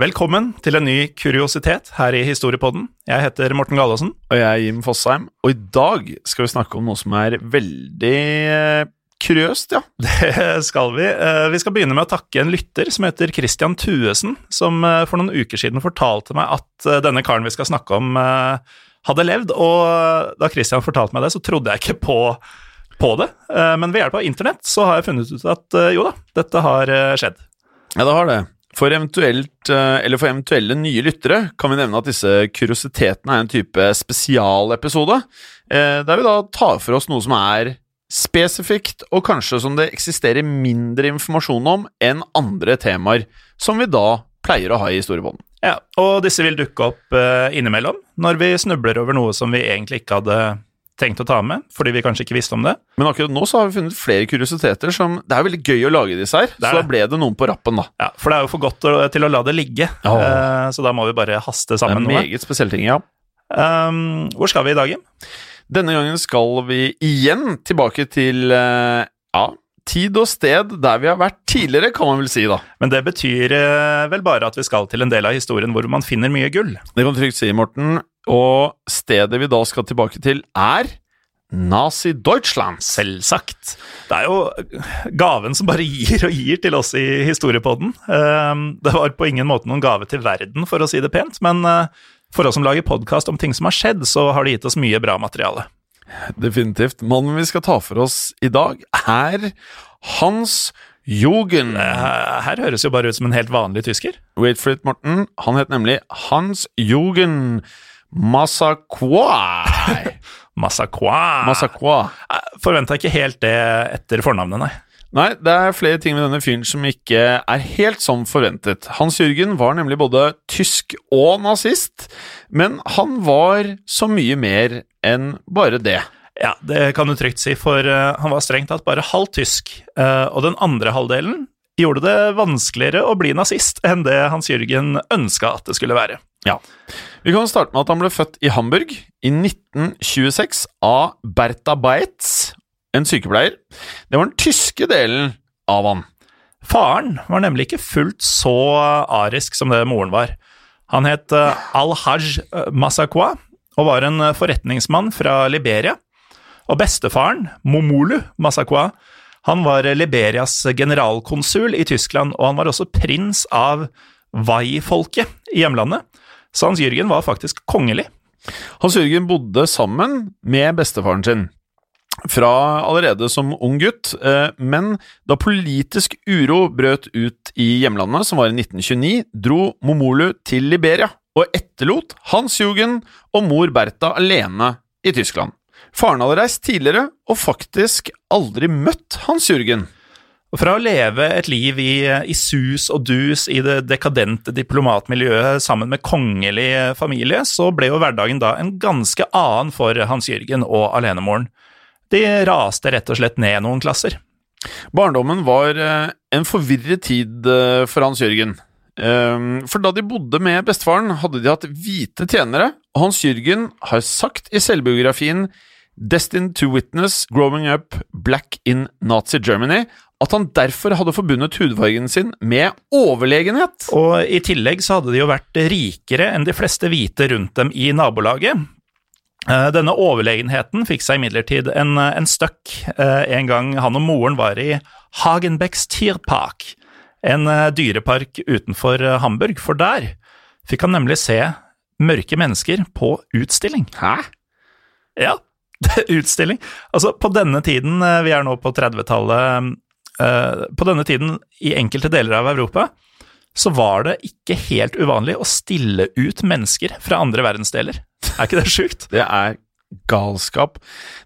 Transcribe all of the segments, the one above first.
Velkommen til en ny kuriositet her i Historiepodden. Jeg heter Morten Galaasen. Og jeg er Jim Fosheim, og i dag skal vi snakke om noe som er veldig eh, kuriøst, ja. Det skal vi. Eh, Vi skal begynne med å takke en lytter som heter Christian Tuesen, som eh, for noen uker siden fortalte meg at denne karen vi skal snakke om, hadde levd. Og da Christian fortalte meg det, så trodde jeg ikke på, på det. Men ved hjelp av internett så har jeg funnet ut at jo da, dette har skjedd. Ja, det har det. For, eh, for eventuelle nye lyttere kan vi nevne at disse kuriositetene er en type spesialepisode, eh, der vi da tar for oss noe som er spesifikt, og kanskje som det eksisterer mindre informasjon om enn andre temaer, som vi da pleier å ha i historiebånden. Ja, og disse vil dukke opp eh, innimellom når vi snubler over noe som vi egentlig ikke hadde tenkt å ta med, fordi vi kanskje ikke visste om det. Men akkurat nå så har vi funnet flere kuriositeter som Det er veldig gøy å lage disse her, er så da ble det noen på rappen, da. Ja, For det er jo for godt til å la det ligge, oh. så da må vi bare haste Det er sammen noe. meget spesielle ting, ja. Um, hvor skal vi i dag, Jim? Denne gangen skal vi igjen tilbake til eh, ja, tid og sted der vi har vært tidligere, kan man vel si, da. Men det betyr eh, vel bare at vi skal til en del av historien hvor man finner mye gull. Det kan du trygt si, Morten. Og stedet vi da skal tilbake til, er Nazi-Deutschland. Selvsagt. Det er jo gaven som bare gir og gir til oss i historiepodden. Um, det var på ingen måte noen gave til verden, for å si det pent, men eh, for oss som lager podkast om ting som har skjedd, så har det gitt oss mye bra materiale. Definitivt. Mannen vi skal ta for oss i dag, er Hans Jugend. Eh, Her høres jo bare ut som en helt vanlig tysker. Wait for it, Morten. Han het nemlig Hans Jugend Massaquoi. Massacroix. Massaquoi. Forventa ikke helt det etter fornavnet, nei. Nei, det er flere ting med denne fyren som ikke er helt som forventet. Hans Jørgen var nemlig både tysk og nazist, men han var så mye mer enn bare det. Ja, det kan du trygt si, for eh, han var strengt tatt bare halvt tysk, eh, og den andre halvdelen gjorde det vanskeligere å bli nazist enn det Hans Jørgen ønska at det skulle være. Ja. Vi kan starte med at han ble født i Hamburg i 1926 av Bertha Beitz, en sykepleier. Det var den tyske delen av han. Faren var nemlig ikke fullt så arisk som det moren var. Han het eh, Al-Haj Masakwa og var en eh, forretningsmann fra Liberia. Og bestefaren, Momolu Masakwa, han var Liberias generalkonsul i Tyskland, og han var også prins av Wai-folket i hjemlandet. Så Hans Jørgen var faktisk kongelig. Hans Jørgen bodde sammen med bestefaren sin fra allerede som ung gutt, eh, men da politisk uro brøt ut i hjemlandet, som var i 1929, dro Momolu til Liberia og etterlot Hans Jugend og mor Bertha alene i Tyskland. Faren hadde reist tidligere og faktisk aldri møtt Hans Jørgen. Og Fra å leve et liv i, i sus og dus i det dekadente diplomatmiljøet sammen med kongelig familie, så ble jo hverdagen da en ganske annen for Hans Jørgen og alenemoren. De raste rett og slett ned noen klasser. Barndommen var eh, en forvirret tid eh, for Hans Jørgen. Ehm, For da de bodde med bestefaren, hadde de hatt hvite tjenere, og Hans Jørgen har sagt i selvbiografien Destined to Witness Growing Up Black in Nazi Germany at han derfor hadde forbundet hudfargen sin med overlegenhet. Og i tillegg så hadde de jo vært rikere enn de fleste hvite rundt dem i nabolaget. Eh, Denne overlegenheten fikk seg imidlertid en, en støkk eh, en gang han og moren var i Hagenbecks Tierpark, en eh, dyrepark utenfor eh, Hamburg, for der fikk han nemlig se mørke mennesker på utstilling. Hæ? Ja, utstilling. Altså, på denne tiden, eh, vi er nå på 30-tallet, eh, på denne tiden i enkelte deler av Europa, så var det ikke helt uvanlig å stille ut mennesker fra andre verdensdeler. Er ikke det sjukt? Det er galskap.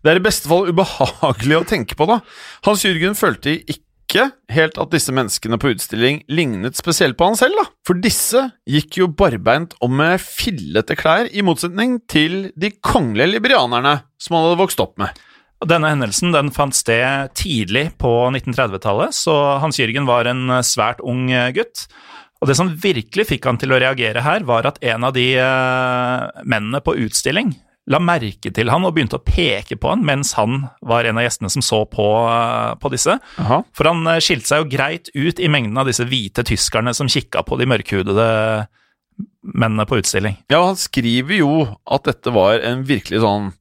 Det er i beste fall ubehagelig å tenke på, da. Hans Jørgen følte ikke helt at disse menneskene på utstilling lignet spesielt på han selv, da. For disse gikk jo barbeint og med fillete klær, i motsetning til de kongelige liberianerne som han hadde vokst opp med. Og Denne hendelsen den fant sted tidlig på 1930-tallet, så Hans Jørgen var en eh, svært ung eh, gutt. Og Det som virkelig fikk han til å reagere her, var at en av de eh, mennene på utstilling la merke til han og begynte å peke på han mens han var en av gjestene som så på, på disse. Aha. For han skilte seg jo greit ut i mengden av disse hvite tyskerne som kikka på de mørkhudede mennene på utstilling. Ja, han skriver jo at dette var en virkelig sånn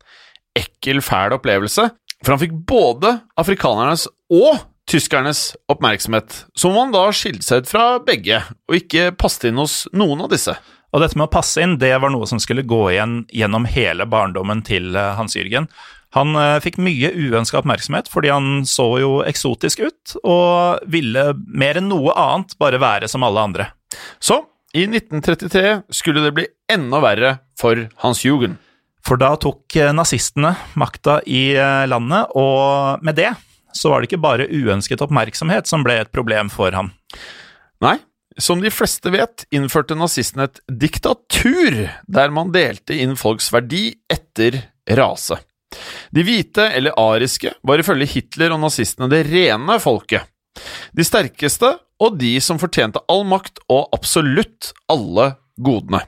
ekkel, fæl opplevelse. For han fikk både afrikanernes og tyskernes oppmerksomhet, som om han da skilte seg ut fra begge, og ikke passet inn hos noen av disse. Og dette med å passe inn, det var noe som skulle gå igjen gjennom hele barndommen til eh, Hans Jørgen. Han eh, fikk mye uønska oppmerksomhet fordi han så jo eksotisk ut, og ville mer enn noe annet bare være som alle andre. Så, i 1933 skulle det bli enda verre for Hans Jugend. For da tok eh, nazistene makta i eh, landet, og med det så var det ikke bare uønsket oppmerksomhet som ble et problem for ham. Nei, som de fleste vet, innførte nazistene et diktatur der man delte inn folks verdi etter rase. De hvite, eller ariske, var ifølge Hitler og nazistene det rene folket. De sterkeste og de som fortjente all makt og absolutt alle godene.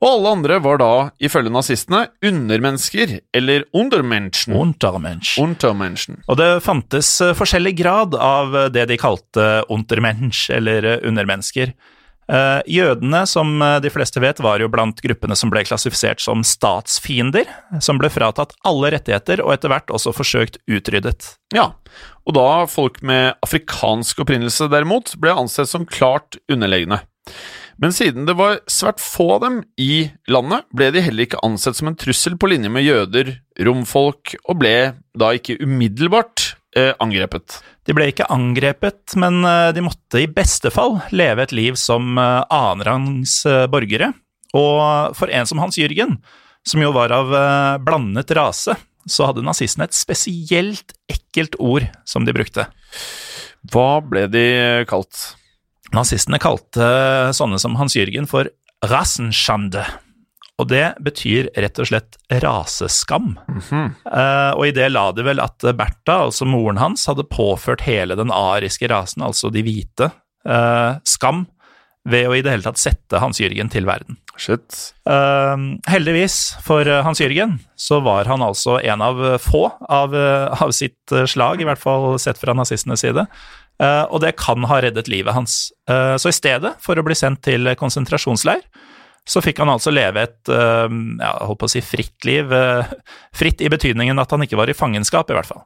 Og alle andre var da, ifølge nazistene, undermennesker, eller undermenschen. Untermensch. Untermenschen. Og det fantes eh, forskjellig grad av eh, det de kalte untermensch, eller eh, undermennesker. Eh, Jødene, som eh, de fleste vet, var jo blant gruppene som ble klassifisert som statsfiender, som ble fratatt alle rettigheter og etter hvert også forsøkt utryddet. Ja, og da folk med afrikansk opprinnelse derimot ble ansett som klart underlegne. Men siden det var svært få av dem i landet, ble de heller ikke ansett som en trussel på linje med jøder, romfolk, og ble da ikke umiddelbart eh, angrepet. De ble ikke angrepet, men eh, de måtte i beste fall leve et liv som eh, annenrangs eh, borgere. Og for en som Hans Jørgen, som jo var av blandet rase, så hadde nazistene et spesielt ekkelt ord som de brukte. Hva ble de kalt? Nazistene kalte sånne som Hans Jørgen for Rassenschande. Og det betyr rett og slett raseskam. Eh, og i det la de vel at Bertha, altså moren hans, hadde påført hele den ariske rasen, altså de hvite, uh, skam ved å i det hele tatt sette Hans Jørgen til verden. Shit. Uh, heldigvis for Hans Jørgen så var han altså en av få av, av sitt slag, i hvert fall sett fra nazistenes side. Eh, og det kan ha reddet livet hans. Eh, så i stedet for å bli sendt til konsentrasjonsleir, så fikk han altså leve et eh, ja, holdt på å si fritt liv. fritt i betydningen at han ikke var i fangenskap, i hvert fall.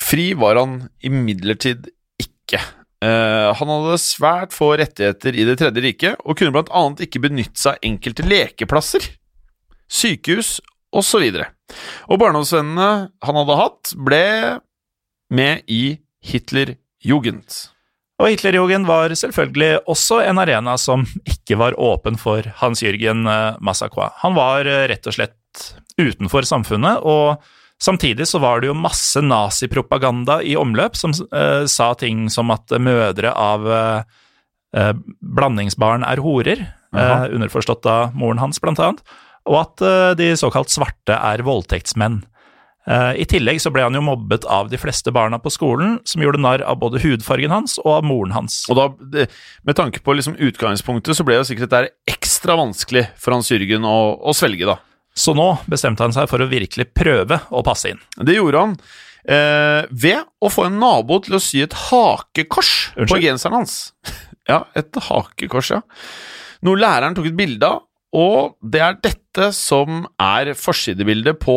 Fri var han imidlertid ikke. Han hadde svært få rettigheter i Det tredje riket, og kunne blant annet ikke benytte seg av enkelte lekeplasser, sykehus osv. Og barndomsvennene han hadde hatt, ble med i Hitlerjugend. Og Hitlerjugend var selvfølgelig også en arena som ikke var åpen for Hans-Jürgen eh, Han var eh, rett og slett utenfor samfunnet, og samtidig så var det jo masse nazipropaganda i omløp som eh, sa ting som at mødre av eh, eh, blandingsbarn er horer, eh, underforstått av moren hans, blant annet, og at de såkalt svarte er voldtektsmenn. Eh, I tillegg så ble han jo mobbet av de fleste barna på skolen, som gjorde narr av både hudfargen hans og av moren hans. Og da, med tanke på liksom utgangspunktet, så ble det sikkert dette ekstra vanskelig for Hans Jørgen å, å svelge, da. Så nå bestemte han seg for å virkelig prøve å passe inn. Det gjorde han eh, ved å få en nabo til å sy et hakekors på Unnskyld? genseren hans. Ja, et hakekors, ja. Noe læreren tok et bilde av, og det er dette som er forsidebildet på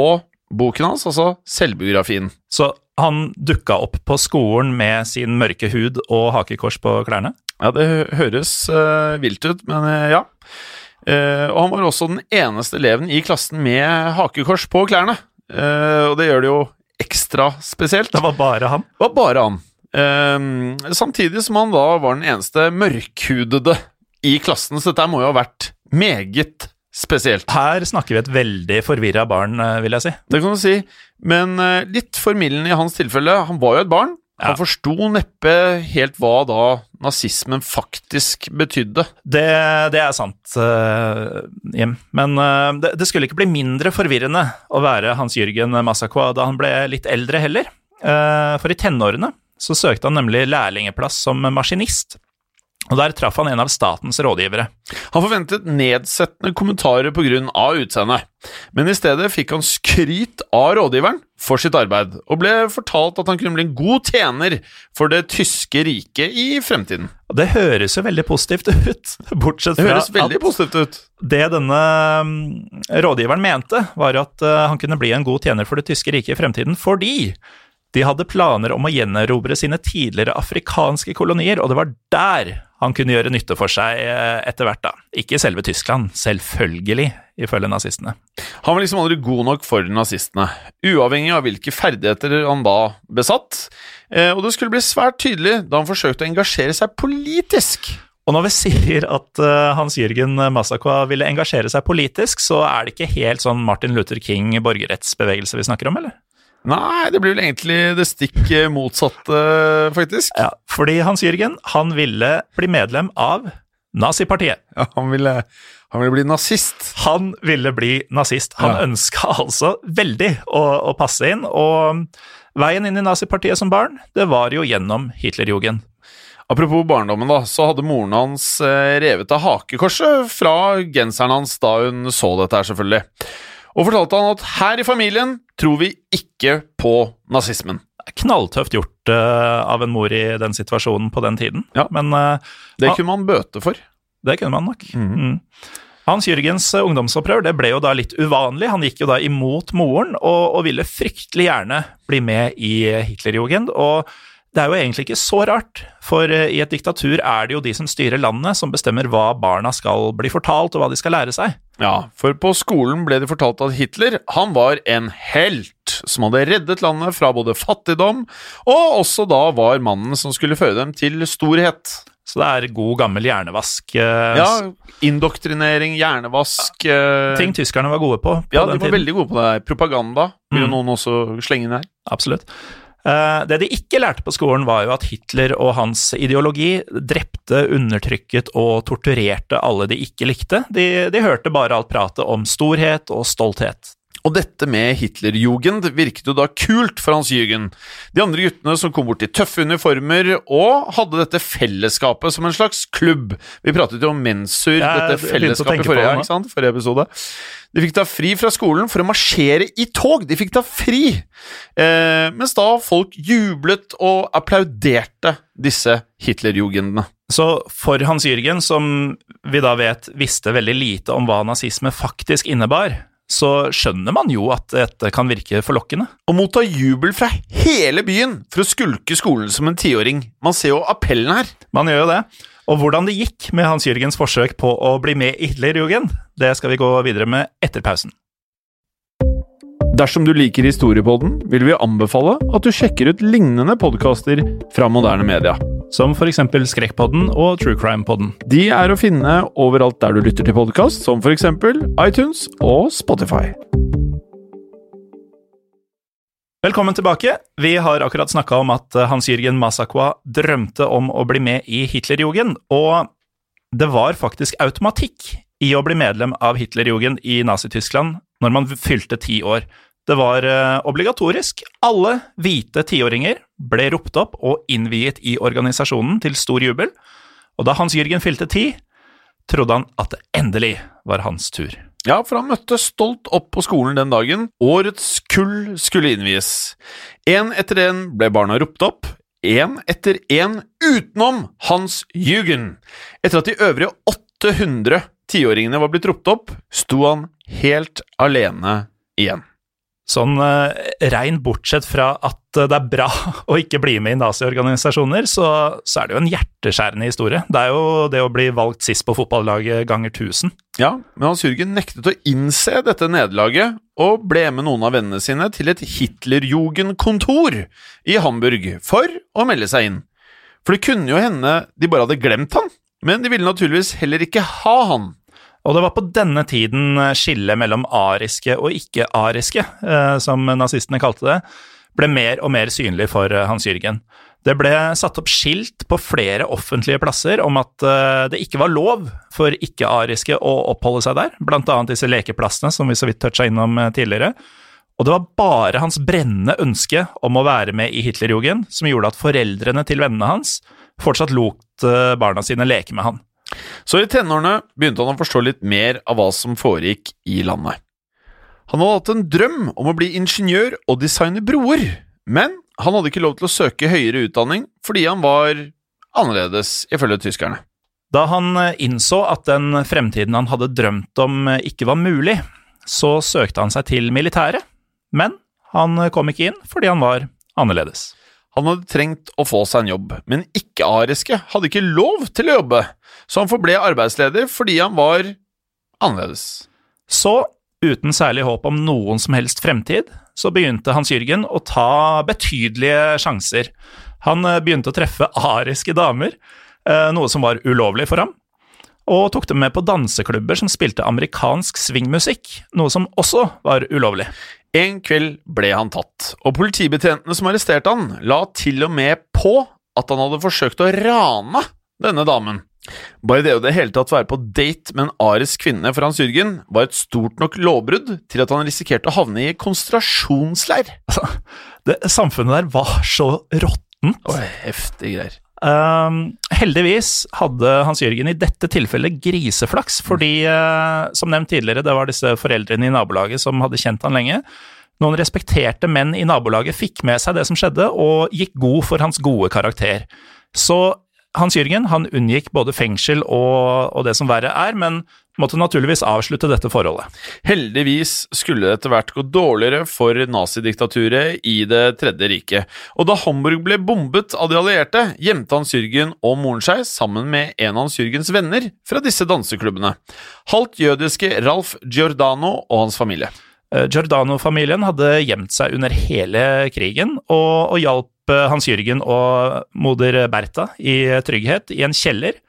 boken hans, altså selvbiografien. Så han dukka opp på skolen med sin mørke hud og hakekors på klærne. Ja, det høres uh, vilt ut, men uh, ja. Uh, og han var også den eneste eleven i klassen med hakekors på klærne. Og det gjør det jo ekstra spesielt. Det var bare han. Det var bare han. Samtidig som han da var den eneste mørkhudede i klassen, så dette må jo ha vært meget spesielt. Her snakker vi et veldig forvirra barn, eh, vil jeg si. Det kan du si, men eh, litt formildende i hans tilfelle. Han var jo et barn. Ja. Han forsto neppe helt hva da nazismen faktisk betydde. Det, det er sant, eh, Jim. Men det, det skulle ikke bli mindre forvirrende å være Hans Jørgen Massakwa da han ble litt eldre heller. For i tenårene så søkte han nemlig lærlingeplass som maskinist. Og der traff han en av statens rådgivere. Han forventet nedsettende kommentarer pga. utseendet, men i stedet fikk han skryt av rådgiveren for sitt arbeid, og ble fortalt at han kunne bli en god tjener for det tyske riket i fremtiden. Det høres jo veldig positivt ut, bortsett fra at det denne mm, rådgiveren mente, var at eh, han kunne bli en god tjener for det tyske riket i fremtiden fordi de hadde planer om å gjenerobre sine tidligere afrikanske kolonier, og det var der han kunne gjøre nytte for seg eh, etter hvert, da. Ikke i selve Tyskland, selvfølgelig, ifølge nazistene. Han var liksom aldri god nok for nazistene, uavhengig av hvilke ferdigheter han da besatt, eh, og det skulle bli svært tydelig da han forsøkte å engasjere seg politisk. Og når vi sier at eh, Hans Jørgen Masakwa ville engasjere seg politisk, så er det ikke helt sånn Martin Luther King-borgerrettsbevegelse vi snakker om, eller? Nei, det blir vel egentlig det stikk eh, motsatte, faktisk. Ja, fordi Hans Jørgen, han ville bli medlem av nazipartiet. Ja, han, ville, han ville bli nazist. Han ville bli nazist. Han Ja. ønska altså veldig å, å passe inn, og veien inn i nazipartiet som barn, det var jo gjennom Hitlerjugend. Apropos barndommen, da, så hadde moren hans eh, revet av hakekorset fra genseren hans da hun så dette her, selvfølgelig. Og fortalte han at her i familien tror vi ikke på nazismen. Knalltøft gjort uh, av en mor i den situasjonen på den tiden, Ja. men uh, Det kunne man bøte for. Det kunne man nok. Mm. Hans Jørgens eh, ungdomsopprør det ble jo da litt uvanlig. Han gikk jo da imot moren og, og ville fryktelig gjerne bli med i Hitlerjugend. Og det er jo egentlig ikke så rart, for eh, i et diktatur er det jo de som styrer landet, som bestemmer hva barna skal bli fortalt, og hva de skal lære seg. Ja, for på skolen ble det fortalt at Hitler han var en helt som hadde reddet landet fra både fattigdom, og også da var mannen som skulle føre dem til storhet. Så det er god, gammel hjernevask. eh, Ja, indoktrinering, hjernevask eh, Ting tyskerne var gode på på Ja, de var tiden. veldig gode på det. Propaganda vil jo Mm. noen også slenge inn her. Absolutt. Eh, Det de ikke lærte på skolen, var jo at Hitler og hans ideologi drepte, undertrykket og torturerte alle de ikke likte. De, de hørte bare alt pratet om storhet og stolthet. Og dette med Hitlerjugend virket jo da kult for Hans Jürgen. De andre guttene som kom bort i tøffe uniformer og hadde dette fellesskapet som en slags klubb. Vi pratet jo om Mensur, ja, dette fellesskapet i forrige, ikke sant? forrige episode. De fikk ta fri fra skolen for å marsjere i tog. De fikk ta fri! Eh, mens da folk jublet og applauderte disse Hitlerjugendene. Så for Hans Jürgen, som vi da vet visste veldig lite om hva nazisme faktisk innebar, så skjønner man jo at dette kan virke forlokkende. Å motta jubel fra hele byen for å skulke skolen som en tiåring. Man ser jo appellen her. Man gjør jo det. Og hvordan det gikk med Hans Jørgens forsøk på å bli med i Hitlerjugend, det skal vi gå videre med etter pausen. Dersom du liker Historiepodden, vil vi anbefale at du sjekker ut lignende podkaster fra moderne media. Som for eksempel Skrekkpodden og True Crime-podden. De er å finne overalt der du lytter til podkast, som for eksempel iTunes og Spotify. Velkommen tilbake. Vi har akkurat snakka om at eh, Hans Jürgen Masakwa drømte om å bli med i Hitlerjugend, og det var faktisk automatikk i å bli medlem av Hitlerjugend i Nazi-Tyskland når man fylte ti år. Det var eh, obligatorisk. Alle hvite tiåringer ble ropt opp og innviet i organisasjonen til stor jubel, og da Hans Jørgen fylte ti, trodde han at det endelig var hans tur. Ja, for han møtte stolt opp på skolen den dagen. Årets kull skulle innvies. Én etter én ble barna ropt opp, én etter én utenom Hans Jürgen. Etter at de øvrige 800 tiåringene var blitt ropt opp, sto han helt alene igjen. Sånn eh, rein bortsett fra at eh, det er bra å ikke bli med i naziorganisasjoner, så, så er det jo en hjerteskjærende historie. Det er jo det å bli valgt sist på fotballaget ganger 1000. Ja, men Hans Jürgen nektet å innse dette nederlaget, og ble med noen av vennene sine til et Hitlerjugend-kontor i Hamburg for å melde seg inn. For det kunne jo hende de bare hadde glemt han, men de ville naturligvis heller ikke ha han. Og det var på denne tiden skillet mellom ariske og ikke-ariske, eh, som nazistene kalte det, ble mer og mer synlig for eh, Hans Jørgen. Det ble satt opp skilt på flere offentlige plasser om at eh, det ikke var lov for ikke-ariske å oppholde seg der, blant annet disse lekeplassene som vi så vidt toucha innom tidligere. Og det var bare hans brennende ønske om å være med i Hitlerjugend som gjorde at foreldrene til vennene hans fortsatt lot barna sine leke med han. Så i tenårene begynte han å forstå litt mer av hva som foregikk i landet. Han hadde hatt en drøm om å bli ingeniør og designe broer, men han hadde ikke lov til å søke høyere utdanning fordi han var annerledes, ifølge tyskerne. Da han eh, innså at den fremtiden han hadde drømt om eh, ikke var mulig, så søkte han seg til militæret, men han eh, kom ikke inn fordi han var annerledes. Han hadde trengt å få seg en jobb, men ikke-ariske hadde ikke lov til å jobbe, så han forble arbeidsleder fordi han var annerledes. Så, uten særlig håp om noen som helst fremtid, så begynte Hans Jürgen å ta betydelige sjanser. Han eh, begynte å treffe ariske damer, eh, noe som var ulovlig for ham, og tok dem med på danseklubber som spilte amerikansk swingmusikk, noe som også var ulovlig. En kveld ble han tatt, og politibetjentene som arresterte han, la til og med på at han hadde forsøkt å rane denne damen. Bare det å det hele tatt være på date med en arisk kvinne for Hans Jürgen var et stort nok lovbrudd til at han risikerte å havne i konsentrasjonsleir. Altså, det, samfunnet der var så råttent. Heftige greier. Uh, heldigvis hadde Hans Jørgen i dette tilfellet griseflaks, fordi, uh, som nevnt tidligere, det var disse foreldrene i nabolaget som hadde kjent han lenge. Noen respekterte menn i nabolaget fikk med seg det som skjedde, og gikk god for hans gode karakter. Så hans Jørgen han unngikk både fengsel og, og, det som verre er, men måtte naturligvis avslutte dette forholdet. Heldigvis skulle det etter hvert gå dårligere for nazidiktaturet i Det tredje riket, og da Hamburg ble bombet av de allierte, gjemte Hans Jørgen og moren seg sammen med en av Hans Jørgens venner fra disse danseklubbene, halvt jødiske Ralf Giordano og hans familie. Eh, Giordano-familien hadde gjemt seg under hele krigen og, og hjalp hans Jørgen og moder Bertha i trygghet i en kjeller,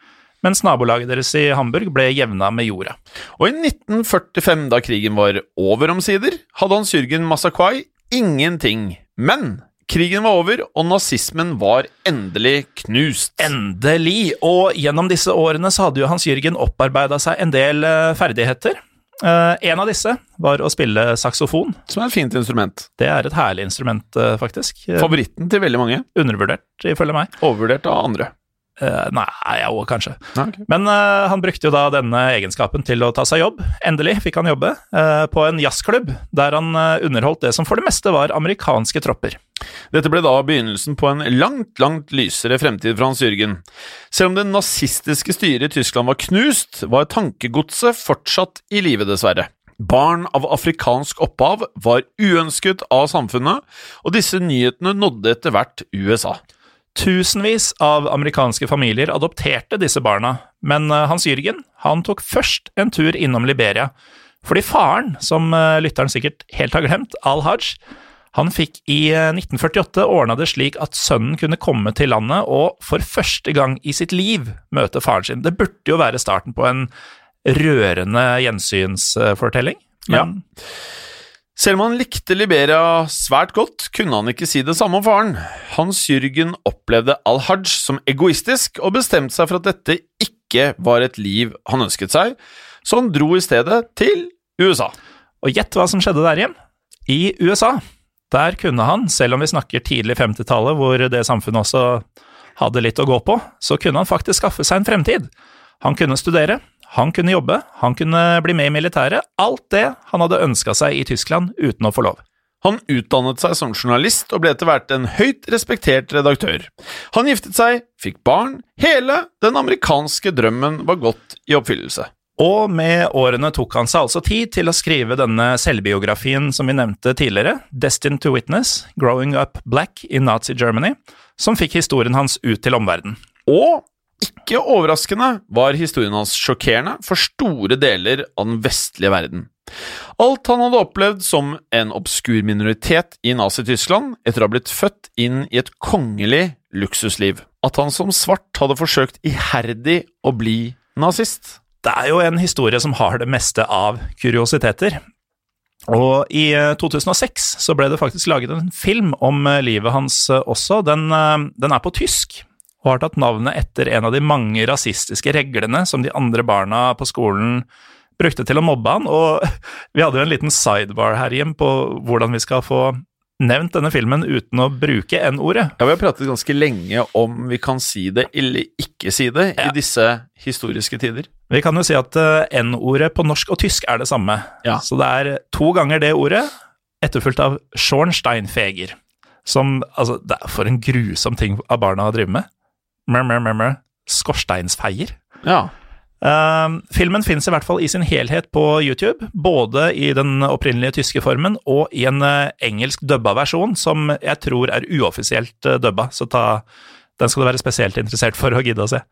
mens nabolaget deres i Hamburg ble jevna med jorda. Og i 1945, da krigen var over omsider, hadde Hans Jørgen Masakwai ingenting. Men krigen var over, og nazismen var endelig knust. Endelig! Og gjennom disse årene så hadde jo Hans Jørgen opparbeida seg en del eh, ferdigheter. Uh, en av disse var å spille saksofon. Som er et fint instrument. Det er et herlig instrument, uh, faktisk. Favoritten til veldig mange. Undervurdert, ifølge meg. Overvurdert av andre. Uh, nei, jo, kanskje. kanskje. Okay. Men uh, han brukte jo da denne egenskapen til å ta seg jobb. Endelig fikk han jobbe uh, på en jazzklubb, der han underholdt det som for det meste var amerikanske tropper. Dette ble da begynnelsen på en langt, langt lysere fremtid for Hans Jørgen. Selv om det nazistiske styret i Tyskland var knust, var tankegodset fortsatt i live, dessverre. Barn av afrikansk opphav var uønsket av samfunnet, og disse nyhetene nådde etter hvert USA. Tusenvis av amerikanske familier adopterte disse barna, men eh, Hans Jørgen han tok først en tur innom Liberia, fordi faren, som eh, lytteren sikkert helt har glemt, Al-Hajj, han fikk i 1948 eh, ordna det slik at sønnen kunne komme til landet og for første gang i sitt liv møte faren sin. Det burde jo være starten på en rørende gjensynsfortelling. Men ja. Selv om han likte Liberia svært godt, kunne han ikke si det samme om faren. Hans Jürgen opplevde al-Hajj som egoistisk, og bestemte seg for at dette ikke var et liv han ønsket seg, så han dro i stedet til USA. Og gjett hva som skjedde der igjen? I USA, der kunne han, selv om vi snakker tidlig 50-tallet, hvor det samfunnet også hadde litt å gå på, så kunne han faktisk skaffe seg en fremtid. Han kunne studere, han kunne jobbe, han kunne bli med i militæret. Alt det han hadde ønska seg i Tyskland uten å få lov. Han utdannet seg som journalist og ble etter hvert en høyt respektert redaktør. Han giftet seg, fikk barn, hele den amerikanske drømmen var gått i oppfyllelse. Og med årene tok han seg altså tid til å skrive denne selvbiografien som vi nevnte tidligere, Destined to Witness, Growing Up Black in Nazi Germany, som fikk historien hans ut til omverdenen. Og ikke overraskende var historien hans sjokkerende for store deler av den vestlige verden. Alt han hadde opplevd som en obskur minoritet i Nazi-Tyskland etter å ha blitt født inn i et kongelig luksusliv. At han som svart hadde forsøkt iherdig å bli nazist. Det er jo en historie som har det meste av kuriositeter. Og i 2006 så ble det faktisk laget en film om livet hans også. Den, den er på tysk og har tatt navnet etter en av de mange rasistiske reglene som de andre barna på skolen brukte til å mobbe han. Og vi hadde jo en liten sidebar her, Jim, på hvordan vi skal få nevnt denne filmen uten å bruke N-ordet. Ja, Vi har pratet ganske lenge om vi kan si det eller ikke si det ja. i disse historiske tider. Vi kan jo si at N-ordet på norsk og tysk er det samme. Ja. Så det er to ganger det ordet, etterfulgt av Schornsteinfeger. Som Altså, det er for en grusom ting av barna å drive med. Skorsteinsfeier. Ja. Uh, filmen finnes i hvert fall i sin helhet på YouTube, både i den opprinnelige tyske formen og i en uh, engelsk dubba versjon, som jeg tror er uoffisielt uh, dubba, så ta, den skal du være spesielt interessert for å gidde å se.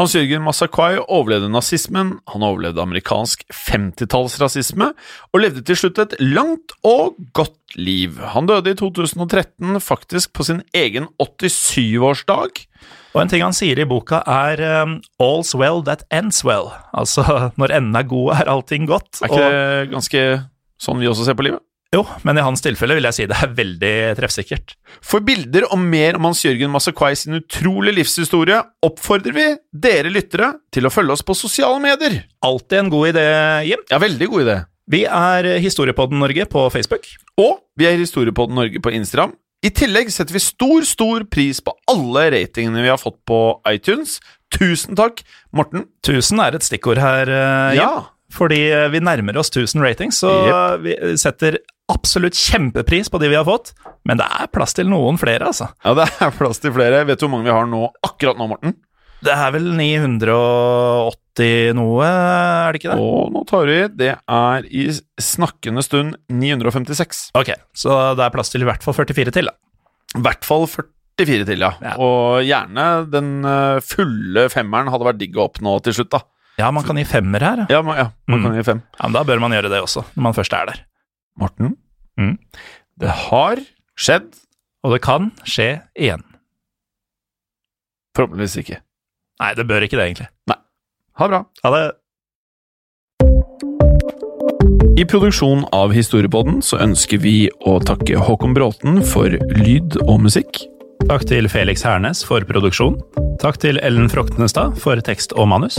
Hans-Jørgen Masakai overlevde nazismen, han overlevde amerikansk 50-tallsrasisme, og levde til slutt et langt og godt liv. Han døde i 2013, faktisk på sin egen 87-årsdag. Og en ting han sier i boka, er um, 'all's well that ends well'. Altså, når enden er god, er allting godt. Er ikke det ganske sånn vi også ser på livet? Jo, men i hans tilfelle vil jeg si det er veldig treffsikkert. For bilder og mer om Hans-Jørgen Massaquai sin utrolige livshistorie oppfordrer vi dere lyttere til å følge oss på sosiale medier. Alltid en god idé, Jim. Ja, veldig god idé. Vi er Historiepodden Norge på Facebook. Og vi er Historiepodden Norge på Instagram. I tillegg setter vi stor, stor pris på alle ratingene vi har fått på iTunes. Tusen takk, Morten. Tusen er et stikkord her, Jim. Ja. Fordi vi nærmer oss 1000 ratings, så Yep. vi setter absolutt kjempepris på de vi har fått. Men det er plass til noen flere, altså. Ja, det er plass til flere. Vet du hvor mange vi har nå, akkurat nå, Morten? Det er vel 980 noe, er det ikke det? Og nå tar vi Det er i snakkende stund 956. Ok, så det er plass til i hvert fall 44 til, da. I hvert fall 44 til, ja. Ja. Og gjerne den eh, fulle femmeren hadde vært digg å oppnå til slutt, da. Ja, man kan gi femmer her. Ja. Man, ja, man Mm. kan gi fem. ja, men Da bør man gjøre det også, når man først er der. Morten, Mm. det har skjedd. Og det kan skje igjen. Forhåpentligvis ikke. Nei, det bør ikke det, egentlig. Nei. Ha det bra. Ha det. I produksjonen av Historiepodden så ønsker vi å takke Håkon Bråten for lyd og musikk. Takk til Felix Hernes for produksjon. Takk til Ellen Froktenestad for tekst og manus.